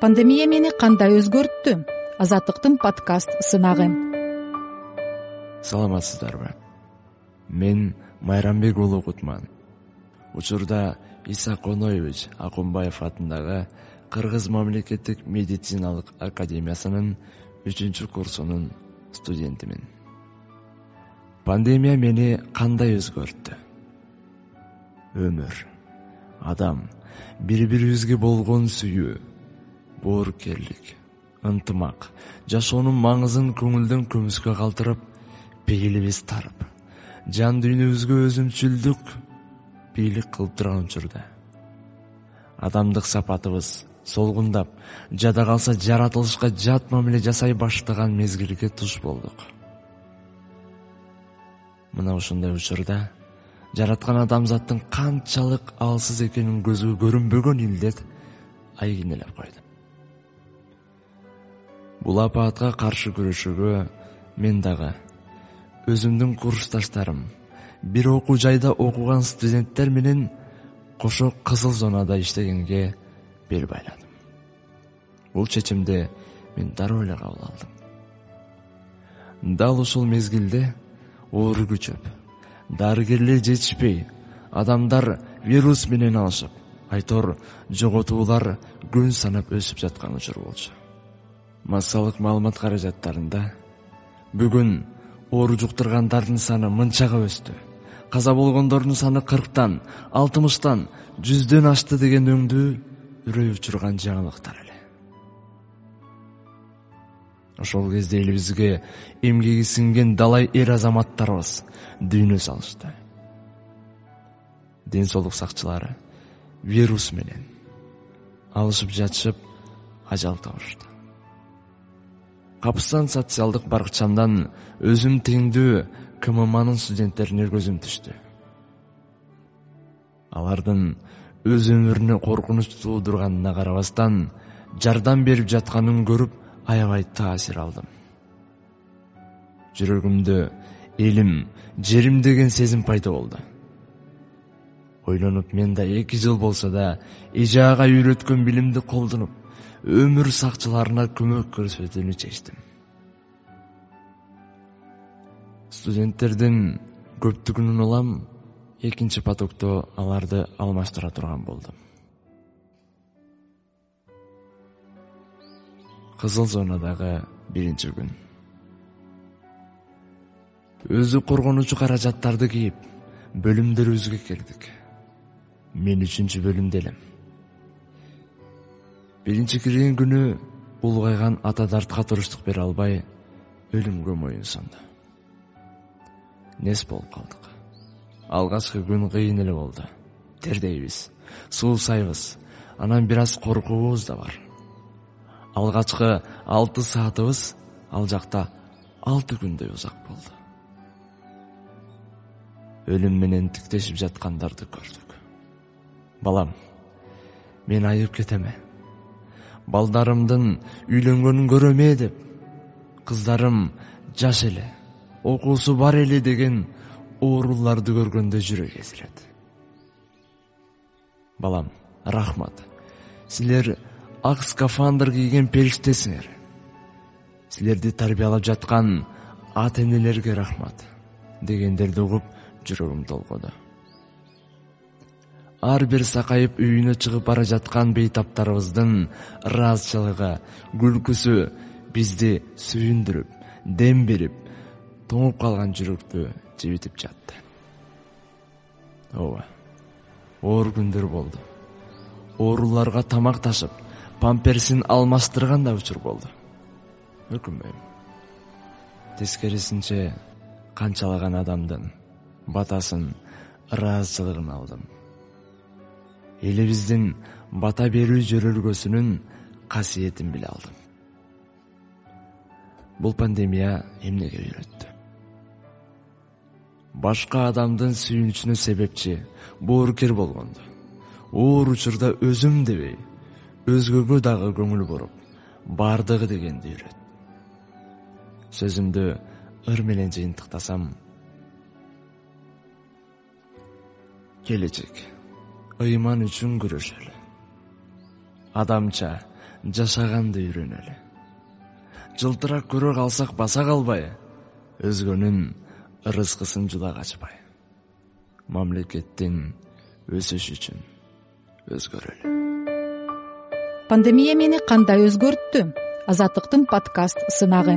пандемия мени кандай өзгөрттү? Азаттыктын подкаст сынагы. Саламатсыздарбы? Мен майрамбек уулу кутман. Учурда иса коноевич акунбаев атындагы кыргыз мамлекеттик медициналык академиясынын үчүнчү курсунун студентимин. Пандемия мени кандай өзгөрттү? Өмүр адам бири бирибизге болгон сүйүү боорукерлик ынтымак жашоонун маңызын көңүлдөн көмүскө калтырып пейилибиз тарып жан дүйнөбүзгө өзүмчүлдүк бийлик кылып турган учурда. Адамдык сапатыбыз солгундап жада калса жаратылышка жат мамиле жасай баштаган мезгилге туш болдук. Мына ушундай учурда жараткан адамзаттын канчалык алсыз экенин көзгө көрүнбөгөн илдет айгинелеп койду бул апаатка каршы күрөшүүгө мен дагы өзүмдүн курсташтарым бир окуу жайда окуган студенттер менен кошо кызыл зонада иштегенге бел байладым. Бул чечимди мен дароо эле кабыл алдым. Дал ушул мезгилде оору күчөп дарыгерлер жетишпей адамдар вирус менен алышып айтор жоготуулар күн санап өсүп жаткан учур болчу массалык маалымат каражаттарында бүгүн оору жуктургандардын саны мынчага өстү. Каза болгондордун саны кырктан алтымыштан жүздөн ашты деген өңдүү үрөй учурган жаңылыктар эле. Ошол кезде элибизге эмгеги сиңген далай эр азаматтарыбыз дүйнө салышты. Ден соолук сакчылары вирус менен алышып жатышып ажал табышты капыстан социалдык баракчамдан өзүм теңдүү кммнын студенттерине көзүм түштү. Алардын өз өмүрүнө коркунуч туудурганына карабастан жардам берип жатканын көрүп аябай таасир алдым. Жүрөгүмдө элим жерим деген сезим пайда болду ойлонуп мен да эки жыл болсо да эже ага үйрөткөн билимди колдонуп өмүр сакчыларына көмөк көрсөтүүнү чечтим. Студенттердин көптүгүнөн улам экинчи потокто аларды алмаштыра турган болдум кызыл зонадагы биринчи күн. Өзү коргонуучу каражаттарды кийип бөлүмдөрүбүзгө кирдик мен үчүнчү бөлүмдө элем. Биринчи кирген күнү улгайган ата дартка туруштук бере албай өлүмгө моюн сунду нес болуп калдык? Алгачкы күн кыйын эле болду. Тердейбиз суусайбыз. Анан бир аз коркуубуз да бар. Алгачкы алты саатыбыз ал жакта алты күндөй узак болду. Өлүм менен тиктешип жаткандарды көрдүк балам мен айыып кетеме. Балдарымдын үйлөнгөнүн көрөм э деп. Кыздарым жаш эле окуусу бар эле деген ооруларды көргөндө жүрөк эзилет балам рахмат. Силер ак скафандр кийген периштесиңер силерди тарбиялап жаткан ата энелерге рахмат. Дегендерди угуп жүрөгүм толкуду ар бир сакайып үйүнө чыгып бара жаткан бейтаптарыбыздын ыраазычылыгы күлкүсү бизди сүйүндүрүп дем берип тоңуп калган жүрөктү жибитип жатты. Ооба оор күндөр болду. Ооруларга тамак ташып памперсин алмаштырган да учур болду. Өкүнбөйм. Тескерисинче канчалаган адамдын батасын ыраазычылыгын алдым элибиздин бата берүү жөрөлгөсүнүн касиетин биле алдым. Бул пандемия эмнеге үйрөттү башка адамдын сүйүнүчүнө себепчи боорукер болгонду оор учурда өзүм дебей өзгөгө дагы көңүл буруп баардыгы дегенди үйрөт сөзүмдү ыр менен жыйынтыктасам келечек ыйман үчүн күрөшөлү. Адамча жашаганды үйрөнөлү жылтырак көрө калсак баса калбай өзгөнүн ырыскысын жула качпай. Мамлекеттин өсүшү үчүн өзгөрөлү. Пандемия мени кандай өзгөрттү? Азаттыктын подкаст сынагы